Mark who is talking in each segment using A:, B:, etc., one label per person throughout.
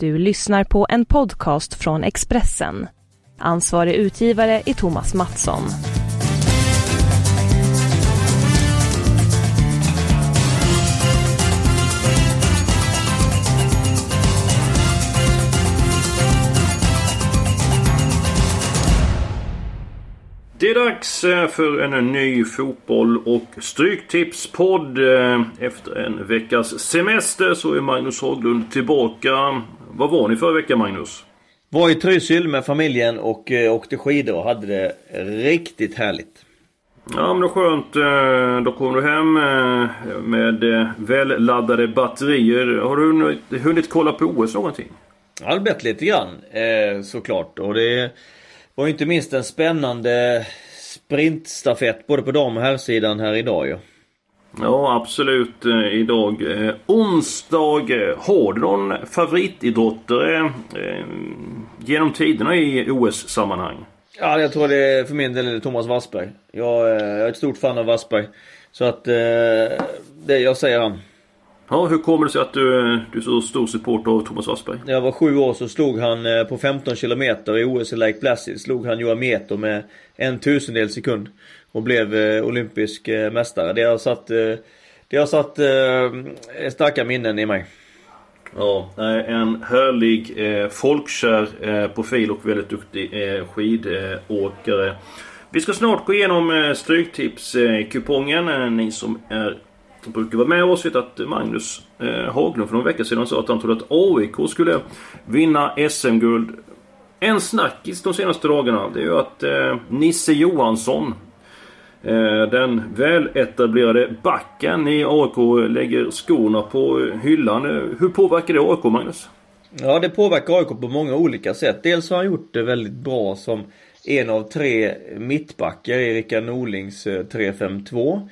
A: Du lyssnar på en podcast från Expressen. Ansvarig utgivare är Thomas Mattsson.
B: Det är dags eh, för en ny fotboll och Stryktipspodd. Eh, efter en veckas semester så är Magnus Haglund tillbaka. Var var ni förra veckan Magnus?
C: Var i Trysil med familjen och eh, åkte skidor och hade det riktigt härligt.
B: Ja men det skönt. Då kom du hem med välladdade batterier. Har du hunnit, hunnit kolla på OS någonting?
C: Ja, det blivit lite grann såklart. Och det var inte minst en spännande sprintstafett både på dam och herrsidan här idag ju. Ja
B: ja absolut eh, idag. Eh, onsdag. Eh, Har du någon favoritidrottare eh, genom tiderna i OS-sammanhang?
C: Ja, jag tror det för min del är Thomas Wassberg. Jag, eh, jag är ett stort fan av Wassberg. Så att det, jag säger han.
B: Ja, hur kommer det sig att du, du är så stor supporter av Thomas Wassberg?
C: När jag var sju år så slog han eh, på 15 km i OS i Lake Placid. Slog han Johan Mieto med en tusendel sekund. Och blev eh, olympisk eh, mästare. Det har satt, det har satt starka minnen i mig.
B: Ja, en härlig eh, folkkär eh, profil och väldigt duktig eh, skidåkare. Vi ska snart gå igenom Stryktipskupongen. Ni som är brukar vara med oss vet att Magnus eh, Haglund för någon vecka sedan sa att han trodde att AIK skulle vinna SM-guld. En snackis de senaste dagarna det är ju att eh, Nisse Johansson eh, den väletablerade backen i AIK lägger skorna på hyllan. Eh, hur påverkar det AIK Magnus?
C: Ja det påverkar AIK på många olika sätt. Dels har han gjort det väldigt bra som en av tre mittbackar i Rickard Norlings eh, 352.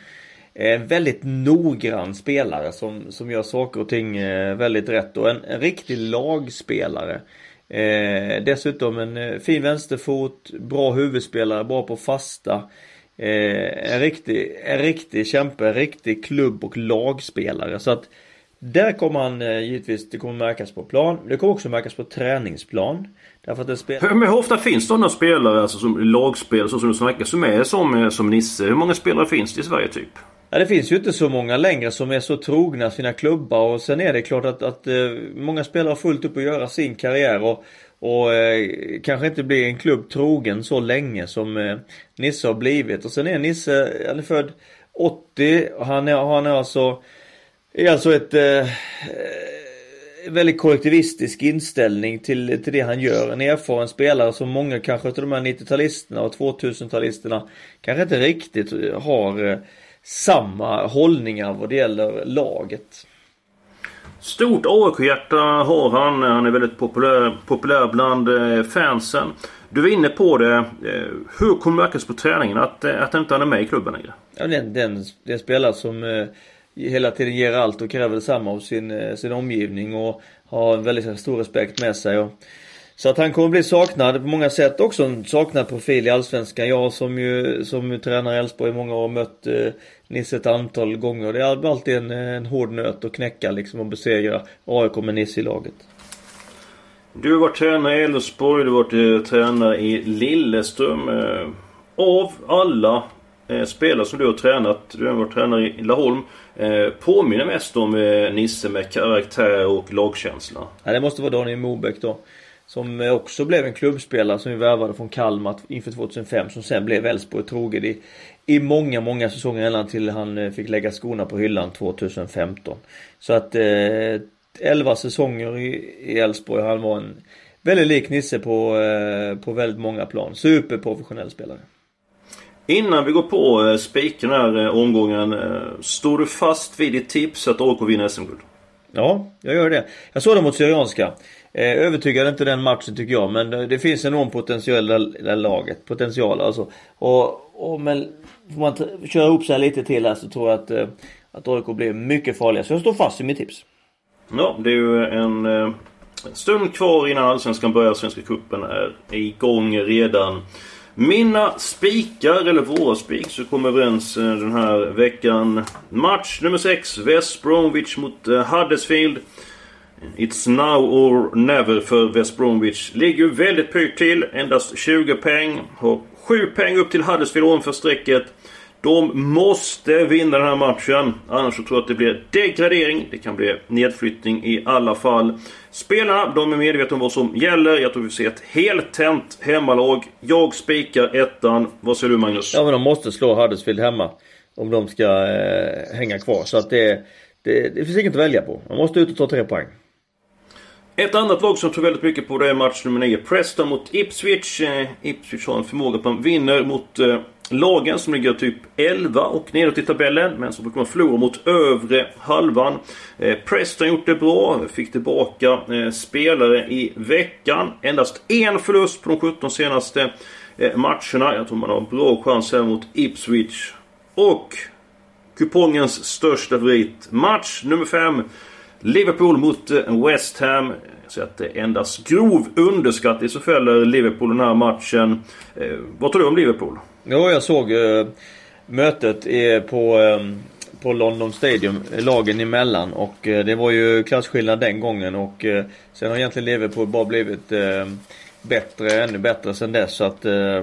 C: En väldigt noggrann spelare som, som gör saker och ting eh, väldigt rätt och en, en riktig lagspelare. Eh, dessutom en eh, fin vänsterfot, bra huvudspelare, bra på fasta. Eh, en, riktig, en riktig kämpe, en riktig klubb och lagspelare. Så att där kommer han eh, givetvis, det kommer märkas på plan. Det kommer också märkas på träningsplan.
B: Därför att det spelar... Men hur ofta finns det sådana spelare, alltså som lagspelare, så som du snackar, som är som, som Nisse? Hur många spelare finns det i Sverige typ?
C: Ja, det finns ju inte så många längre som är så trogna sina klubbar och sen är det klart att, att eh, många spelare har fullt upp att göra sin karriär och, och eh, kanske inte blir en klubb trogen så länge som eh, Nisse har blivit. Och sen är Nisse, eh, han är född 80 och han är, han är alltså, är alltså ett eh, väldigt kollektivistisk inställning till, till det han gör. En erfaren spelare som många kanske av de här 90-talisterna och 2000-talisterna kanske inte riktigt har eh, samma hållningar vad det gäller laget.
B: Stort AIK-hjärta har han. Han är väldigt populär, populär bland eh, fansen. Du var inne på det. Eh, hur kommer det märkas på träningen att, eh, att han inte är med i klubben längre?
C: Ja, den, den, den spelare som hela tiden ger allt och kräver detsamma av sin, sin omgivning och har en väldigt stor respekt med sig. Och, så att han kommer bli saknad på många sätt. Också en saknad profil i Allsvenskan. Jag som ju som tränar i Elfsborg i många år mött eh, Nisse ett antal gånger. Det är alltid en, en hård nöt att knäcka liksom och besegra AIK med Nisse i laget.
B: Du har varit tränare i Elfsborg, du har varit eh, tränare i Lilleström. Eh, av alla eh, spelare som du har tränat, du har varit tränare i Laholm. Eh, påminner mest om eh, Nisse med karaktär och lagkänsla.
C: Ja, det måste vara Daniel Mobeck då. Som också blev en klubbspelare som vi värvade från Kalmar inför 2005. Som sen blev Elfsborg trogen i, i många, många säsonger innan till han eh, fick lägga skorna på hyllan 2015. Så att eh, 11 säsonger i Elfsborg. Han var en väldigt lik Nisse på, eh, på väldigt många plan. Superprofessionell spelare.
B: Innan vi går på eh, spiken här eh, omgången. Eh, står du fast vid ditt tips att AIK vinner SM-guld?
C: Ja, jag gör det. Jag såg det mot Syrianska. Eh, övertygade inte den matchen tycker jag men eh, det finns enorm potential i det laget. Potential alltså. Och, och men får man köra ihop sig lite till här så tror jag att, eh, att AIK blir mycket farliga. Så jag står fast vid mitt tips.
B: Ja, det är ju en eh, stund kvar innan Allsvenskan börjar. Svenska cupen är igång redan. Mina spikar, eller våra spik, så kommer överens eh, den här veckan. Match nummer 6, West Bromwich mot eh, Huddersfield. It's now or never för West Bromwich. Ligger ju väldigt pyrt till. Endast 20 poäng. Har 7 poäng upp till Huddersfield ovanför strecket. De måste vinna den här matchen. Annars så tror jag att det blir degradering. Det kan bli nedflyttning i alla fall. Spelarna, de är medvetna om vad som gäller. Jag tror vi ser ett heltänt hemmalag. Jag spikar ettan. Vad säger du Magnus?
C: Ja men de måste slå Huddersfield hemma. Om de ska eh, hänga kvar. Så att det, det, det finns inget att välja på. Man måste ut och ta tre poäng.
B: Ett annat lag som tror väldigt mycket på det är match nummer 9. Preston mot Ipswich. Eh, Ipswich har en förmåga att man vinner mot eh, lagen som ligger typ 11 och nedåt i tabellen. Men som brukar förlora mot övre halvan. Eh, Preston gjort det bra. Fick tillbaka eh, spelare i veckan. Endast en förlust på de 17 senaste eh, matcherna. Jag tror man har en bra chans här mot Ipswich. Och kupongens största favorit. Match nummer 5. Liverpool mot eh, West Ham. Så att det är endast grov underskattning som fäller Liverpool den här matchen. Eh, vad tror du om Liverpool?
C: Jo, jag såg eh, mötet eh, på, eh, på London Stadium, lagen emellan. Och eh, det var ju klasskillnad den gången. Och eh, sen har egentligen Liverpool bara blivit eh, bättre, ännu bättre sen dess. Så att eh,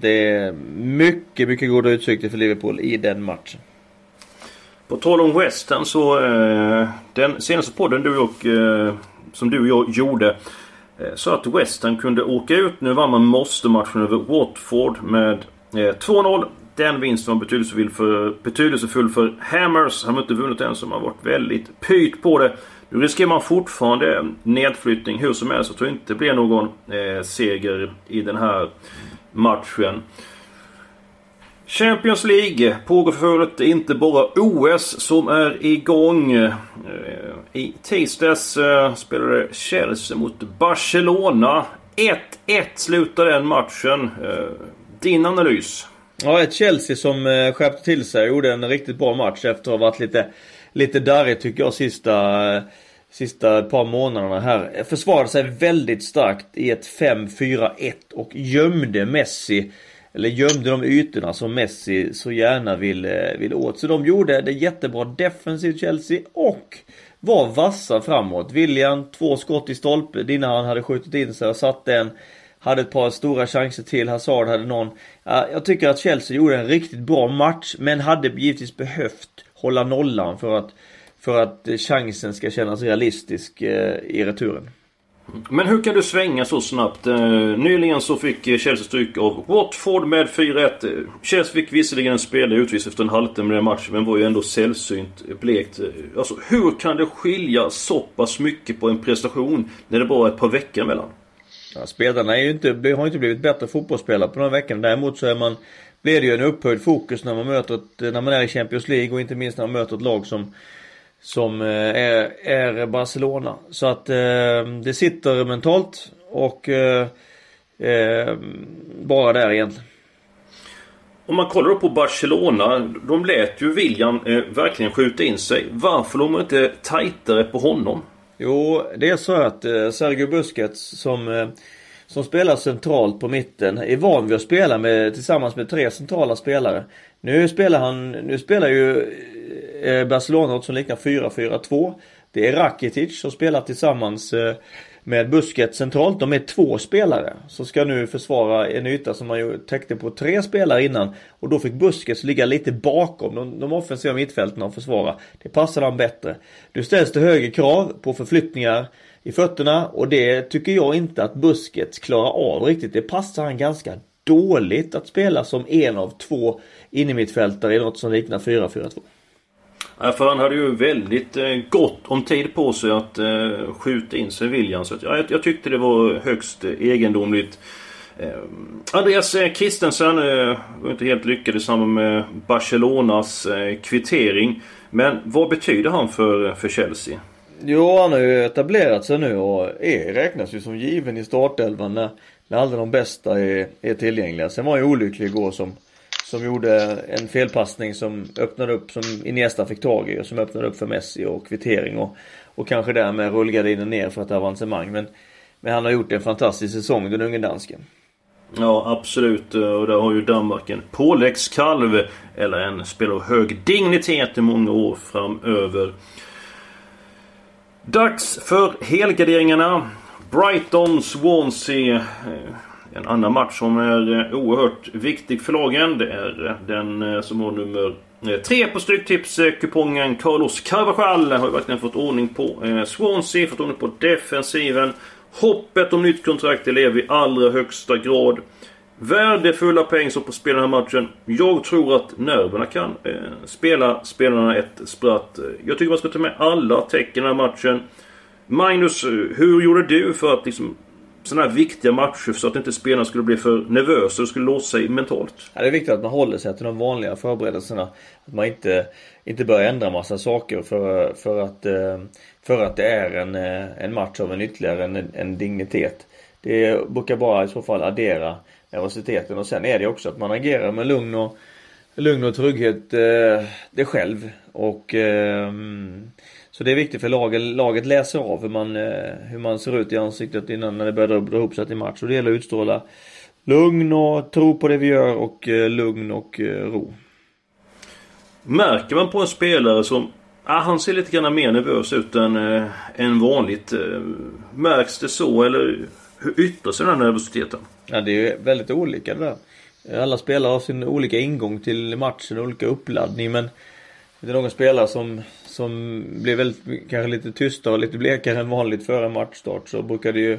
C: det är mycket, mycket goda utsikter för Liverpool i den matchen.
B: På tal om West Ham så eh, den senaste podden du och, eh, som du och jag gjorde eh, sa att West Ham kunde åka ut. Nu vann man måste-matchen över Watford med Eh, 2-0. Den vinsten var betydelsefull för, betydelsefull för Hammers. Han har inte vunnit än som har varit väldigt pyrt på det. Nu riskerar man fortfarande nedflyttning hur som helst. Jag tror inte det blir någon eh, seger i den här matchen. Champions League pågår för fullt. Det är inte bara OS som är igång. Eh, I tisdags eh, spelade Chelsea mot Barcelona. 1-1 slutade den matchen. Din analys?
C: Ja, ett Chelsea som eh, skärpte till sig och gjorde en riktigt bra match efter att ha varit lite, lite darrigt tycker jag sista, eh, sista par månaderna här. Försvarade sig väldigt starkt i ett 5-4-1 och gömde Messi eller gömde de ytorna som Messi så gärna vill, eh, vill åt. Så de gjorde det jättebra defensivt Chelsea och var vassa framåt. William, två skott i stolpe. Dina han hade skjutit in sig och satt den. Hade ett par stora chanser till. Hazard hade någon. Jag tycker att Chelsea gjorde en riktigt bra match men hade givetvis behövt hålla nollan för att, för att chansen ska kännas realistisk eh, i returen.
B: Men hur kan du svänga så snabbt? Eh, nyligen så fick Chelsea stryk av Watford med 4-1. Chelsea fick visserligen en spelare utvisad efter en halvtimme i matchen men var ju ändå sällsynt blekt. Alltså hur kan det skilja så pass mycket på en prestation när det bara är ett par veckor emellan?
C: Ja, spelarna är ju inte, har inte blivit bättre fotbollsspelare på de veckorna. Däremot så är man, blir det ju en upphöjd fokus när man möter ett, när man är i Champions League och inte minst när man möter ett lag som som eh, är, är Barcelona. Så att eh, det sitter mentalt och eh, eh, bara där egentligen.
B: Om man kollar på Barcelona. De lät ju William eh, verkligen skjuta in sig. Varför låg man inte tajtare på honom?
C: Jo, det är så att eh, Sergio Busquets som, eh, som spelar centralt på mitten är van vid att spela med, tillsammans med tre centrala spelare. Nu spelar han, nu spelar ju eh, Barcelona något som liknar 4-4-2. Det är Rakitic som spelar tillsammans eh, med busket centralt. De är två spelare. Som ska nu försvara en yta som man ju täckte på tre spelare innan. Och då fick Busquets ligga lite bakom de, de offensiva mittfälten och försvara. Det passade han bättre. Nu ställs det högre krav på förflyttningar i fötterna och det tycker jag inte att Busquets klarar av riktigt. Det passar han ganska dåligt att spela som en av två innermittfältare i något som liknar 4-4-2.
B: Ja, för han hade ju väldigt eh, gott om tid på sig att eh, skjuta in sig William. Så jag, jag, tyckte det var högst egendomligt. Eh, Andreas Christensen var inte helt lyckad i samband med Barcelonas kvittering. Men vad betyder han för, för Chelsea?
C: Jo, han har ju etablerat sig nu och är, räknas ju som given i startelvan när, när alla de bästa är, är tillgängliga. Sen var han ju olycklig igår som som gjorde en felpassning som öppnade upp, som Iniesta fick tag i och som öppnade upp för Messi och kvittering och, och kanske därmed rullgardinen ner för ett avancemang. Men, men han har gjort en fantastisk säsong, den unge dansken.
B: Ja absolut och där har ju Danmark en påläggskalv eller en spelare av hög dignitet i många år framöver. Dags för helgarderingarna. Brighton, Swansea. Eh, en annan match som är eh, oerhört viktig för lagen. Det är eh, den eh, som har nummer tre på Stryktipskupongen. Carlos Carvajal har ju verkligen fått ordning på Swansea, fått ordning på defensiven. Hoppet om nytt kontrakt lever i allra högsta grad. Värdefulla pengar som på spel den här matchen. Jag tror att nerverna kan eh, spela spelarna ett spratt. Jag tycker man ska ta med alla tecken i den här matchen. Magnus, hur gjorde du för att liksom sådana här viktiga matcher så att inte spelarna skulle bli för nervösa och skulle låsa sig mentalt?
C: Ja, det är viktigt att man håller sig till de vanliga förberedelserna. Att man inte, inte börjar ändra massa saker för, för, att, eh, för att det är en, eh, en match av en ytterligare en, en dignitet. Det brukar bara i så fall addera nervositeten och sen är det också att man agerar med lugn och lugn och trygghet eh, det själv och eh, så det är viktigt för laget, laget läser av hur man, eh, hur man ser ut i ansiktet innan när det börjar dra, ihop sig till match och det gäller att utstråla lugn och tro på det vi gör och eh, lugn och eh, ro.
B: Märker man på en spelare som Ah, han ser lite grann mer nervös ut än, eh, än vanligt. Märks det så eller hur yttrar sig den här nervositeten?
C: Ja det är väldigt olika det där. Alla spelare har sin olika ingång till matchen, olika uppladdning men det är någon spelare som, som blir väldigt, kanske lite tystare och lite blekare än vanligt före matchstart så brukar det ju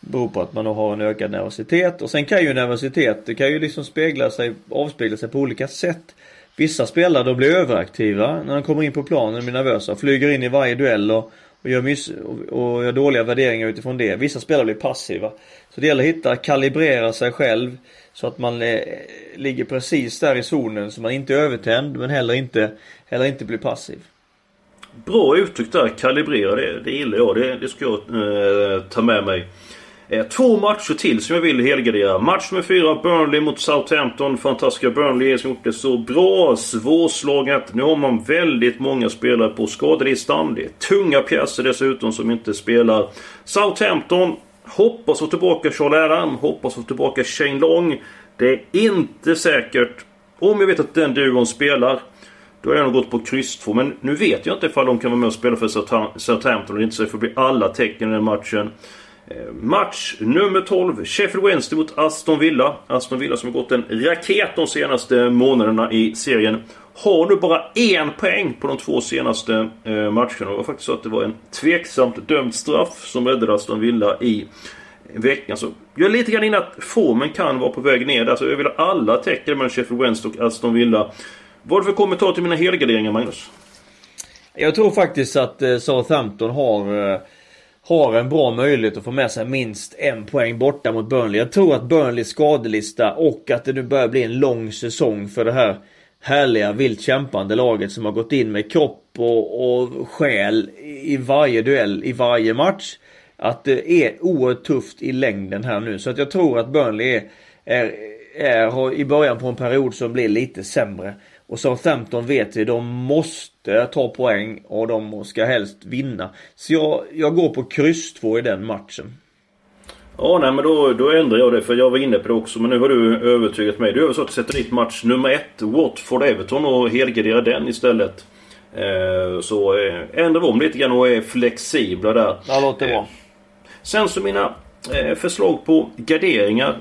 C: bero på att man har en ökad nervositet och sen kan ju nervositet, det kan ju liksom spegla sig, avspegla sig på olika sätt. Vissa spelare då blir överaktiva när de kommer in på planen, och blir nervösa, flyger in i varje duell och och gör, miss och gör dåliga värderingar utifrån det. Vissa spelare blir passiva. Så det gäller att hitta, kalibrera sig själv så att man eh, ligger precis där i zonen så man inte är övertänd men heller inte, heller inte blir passiv.
B: Bra uttryck där, kalibrera det. Det gillar jag. Det, det ska jag eh, ta med mig. Eh, två matcher till som jag vill helgardera. Match nummer fyra, Burnley mot Southampton. Fantastiska Burnley som gjort det så bra. Svårslaget. Nu har man väldigt många spelare på skadelistan. Det är tunga pjäser dessutom som inte spelar. Southampton hoppas få tillbaka Charlie Adam. Hoppas få tillbaka Shane Long. Det är inte säkert. Om jag vet att den duon spelar. Då har jag nog gått på kryss 2. Men nu vet jag inte ifall de kan vara med och spela för Southampton eller inte. Så det får bli alla tecken i den matchen. Eh, match nummer 12. Sheffield Wednesday mot Aston Villa. Aston Villa som har gått en raket de senaste månaderna i serien. Har nu bara en poäng på de två senaste eh, matcherna. Det var faktiskt så att det var en tveksamt dömd straff som räddade Aston Villa i veckan. Så jag är lite grann inne att formen kan vara på väg ner. där. Så alltså, jag vill ha alla tecken mellan Sheffield Wednesday och Aston Villa. Vad för kommentar till mina helgarderingar Magnus?
C: Jag tror faktiskt att eh, Southampton har eh, har en bra möjlighet att få med sig minst en poäng borta mot Burnley. Jag tror att Burnleys skadelista och att det nu börjar bli en lång säsong för det här härliga vilt kämpande laget som har gått in med kropp och, och själ i varje duell, i varje match. Att det är oerhört tufft i längden här nu. Så att jag tror att Burnley är, är, är i början på en period som blir lite sämre. Och Southampton vet vi, de måste ta poäng och de ska helst vinna. Så jag, jag går på kryss 2 i den matchen.
B: Ja, nej men då, då ändrar jag det för jag var inne på det också. Men nu har du övertygat mig. Du har så att sätta dit match nummer ett, Watford-Everton och helgardera den istället. Eh, så eh, ändrar vi om lite grann och är flexibla där.
C: Ja, låter bra.
B: Eh, sen så mina eh, förslag på garderingar.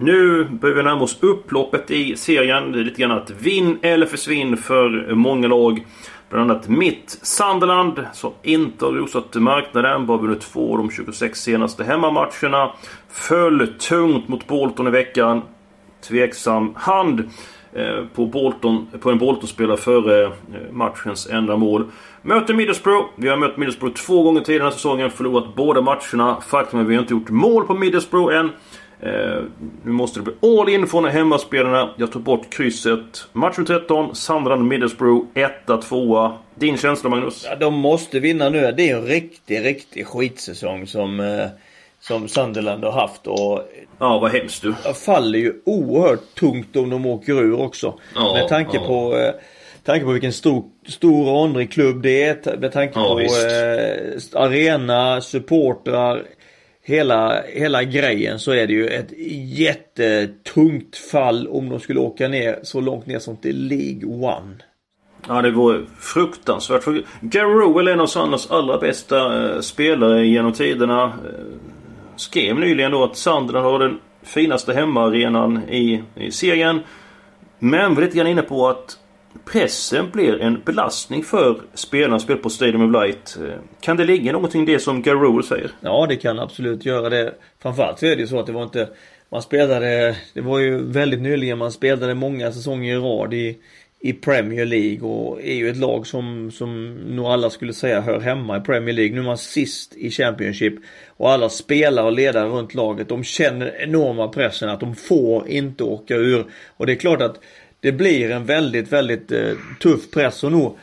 B: Nu börjar vi närma oss upploppet i serien. Det är lite grann att vinn eller försvinn för många lag. Bland annat mitt Sunderland som inte har rosat marknaden. Bara vunnit två av de 26 senaste hemmamatcherna. Föll tungt mot Bolton i veckan. Tveksam hand eh, på, Bolton, på en Bolton-spelare före eh, matchens enda mål. Möter Middlesbrough. Vi har mött Middlesbrough två gånger tidigare den här säsongen. Förlorat båda matcherna. Faktum är att vi har inte gjort mål på Middlesbrough än. Eh, nu måste det bli all in från hemmaspelarna. Jag tar bort krysset. Match 13, Sandran Middlesbrough 1-2. Din känsla Magnus?
C: Ja, de måste vinna nu. Det är en riktig, riktig skitsäsong som, eh, som Sunderland har haft. Och
B: ja, vad hemskt du.
C: Faller ju oerhört tungt om de åker ur också. Ja, med tanke ja. på eh, tanke på vilken stor, stor och åndrig klubb det är. Med tanke ja, på eh, arena, supportrar hela, hela grejen så är det ju ett jättetungt fall om de skulle åka ner så långt ner som till League One.
B: Ja, det vore fruktansvärt. För Gary Rowell är en av Sanders allra bästa eh, spelare genom tiderna. Eh, skrev nyligen då att Sunderland har den finaste hemmaarenan i, i serien. Men var lite grann inne på att pressen blir en belastning för spelarna spelar på Stadium of Light. Eh, kan det ligga någonting i det som Gary Rowell säger?
C: Ja, det kan absolut göra det. Framförallt så är det ju så att det var inte... Man spelade... Det var ju väldigt nyligen man spelade många säsonger i rad i i Premier League och är ju ett lag som, som nog alla skulle säga hör hemma i Premier League. Nu är man sist i Championship och alla spelare och ledare runt laget de känner enorma pressen att de får inte åka ur. Och det är klart att det blir en väldigt, väldigt eh, tuff press och nog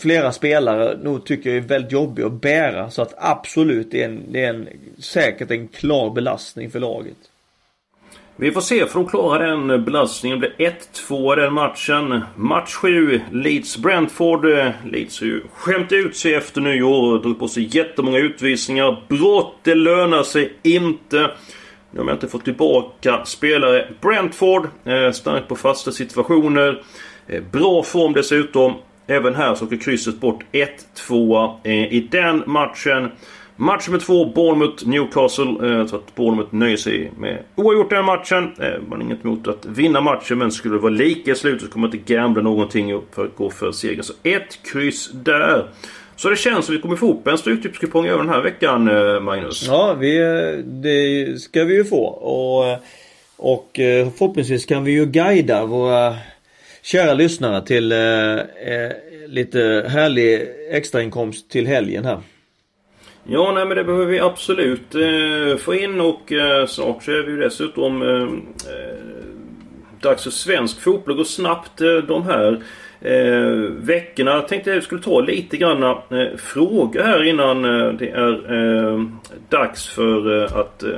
C: flera spelare nog tycker jag är väldigt jobbig att bära. Så att absolut, det är, en, det är en, säkert en klar belastning för laget.
B: Vi får se, för de klarar den belastningen. Det blir 1-2 den matchen. Match 7, Leeds-Brentford. Leeds har ju skämt ut sig efter nyår och dragit på sig jättemånga utvisningar. Brott, det lönar sig inte. Nu har man inte fått tillbaka spelare. Brentford, eh, starkt på fasta situationer. Eh, bra form dessutom. Även här så åker krysset bort 1-2 eh, i den matchen. Match nummer två, Bournemouth-Newcastle. Eh, så att Bournemouth nöjer sig med oavgjort den matchen. Eh, man har inget emot att vinna matchen men skulle det vara lika i slutet så kommer man inte gambla någonting för att gå för seger. Så ett kryss där. Så det känns som vi kommer få ihop en Stryktipskupong över den här veckan eh, Magnus.
C: Ja, vi, det ska vi ju få. Och, och förhoppningsvis kan vi ju guida våra kära lyssnare till eh, lite härlig extrainkomst till helgen här.
B: Ja, nej men det behöver vi absolut eh, få in och eh, snart så är vi ju dessutom eh, eh dags för svensk fotboll. går snabbt eh, de här eh, veckorna. Jag tänkte att jag skulle ta lite grann eh, frågor här innan eh, det är eh, dags för eh, att eh,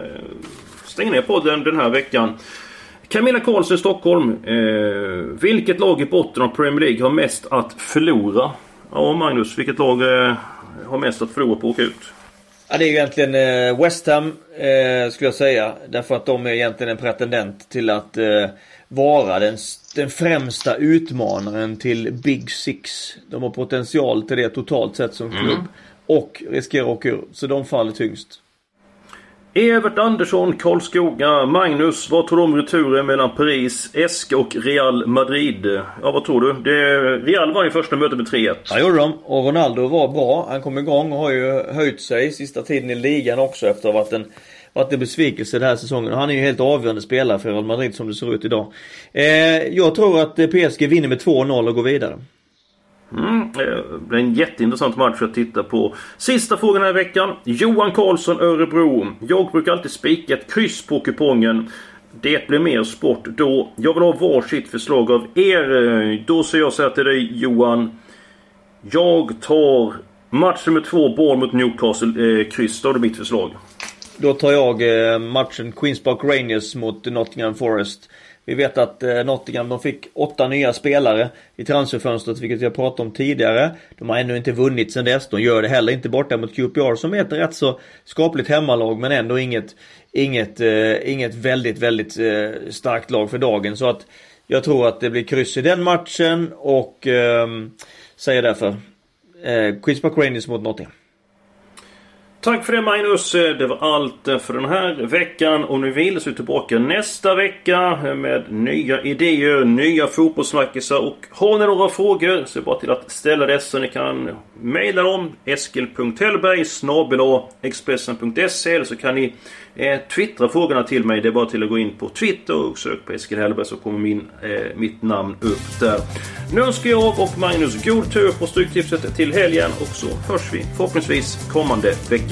B: stänga ner podden den här veckan. Camilla Karlsson i Stockholm. Eh, vilket lag i botten av Premier League har mest att förlora? Ja Magnus, vilket lag eh, har mest att förlora på att åka ut?
C: Ja, det är ju egentligen eh, West Ham eh, skulle jag säga. Därför att de är egentligen en pretendent till att eh, vara den, den främsta utmanaren till Big Six. De har potential till det totalt sett som klubb. Mm. Och riskerar att åka ur. Så de faller tyngst.
B: Evert Andersson, Karlskoga, Magnus. Vad tror du om returen mellan Paris, Esk och Real Madrid? Ja, vad tror du? Det, Real var ju första mötet med 3-1.
C: Ja, gjorde de. Och Ronaldo var bra. Han kom igång och har ju höjt sig sista tiden i ligan också efter att ha varit en varit en besvikelse den här säsongen. Han är ju helt avgörande spelare för Real Madrid som det ser ut idag. Eh, jag tror att eh, PSG vinner med 2-0 och går vidare.
B: Mm, eh, det blir en jätteintressant match att titta på. Sista frågan den här veckan. Johan Karlsson, Örebro. Jag brukar alltid spika ett kryss på kupongen. Det blir mer sport då. Jag vill ha varsitt förslag av er. Då säger jag så här till dig Johan. Jag tar match nummer två, Bournemouth Newcastle, eh, kryss. Då är det mitt förslag.
C: Då tar jag eh, matchen Queens Park Rangers mot Nottingham Forest. Vi vet att eh, Nottingham de fick åtta nya spelare i transferfönstret vilket jag pratat om tidigare. De har ännu inte vunnit sen dess. De gör det heller inte borta mot QPR som är ett rätt så skapligt hemmalag men ändå inget, inget, eh, inget väldigt, väldigt eh, starkt lag för dagen. Så att jag tror att det blir kryss i den matchen och eh, säger därför eh, Queens Park Rangers mot Nottingham.
B: Tack för det Magnus. Det var allt för den här veckan. Om ni vill så är vi tillbaka nästa vecka med nya idéer, nya fotbollssnackisar. Och har ni några frågor så är det bara till att ställa dessa. Ni kan mejla dem eskil.hellberg Expressen.se eller så kan ni eh, twittra frågorna till mig. Det är bara till att gå in på Twitter och sök på Eskil Hellberg så kommer min, eh, mitt namn upp där. Nu önskar jag och Magnus god tur på Stryktipset till helgen och så hörs vi förhoppningsvis kommande vecka.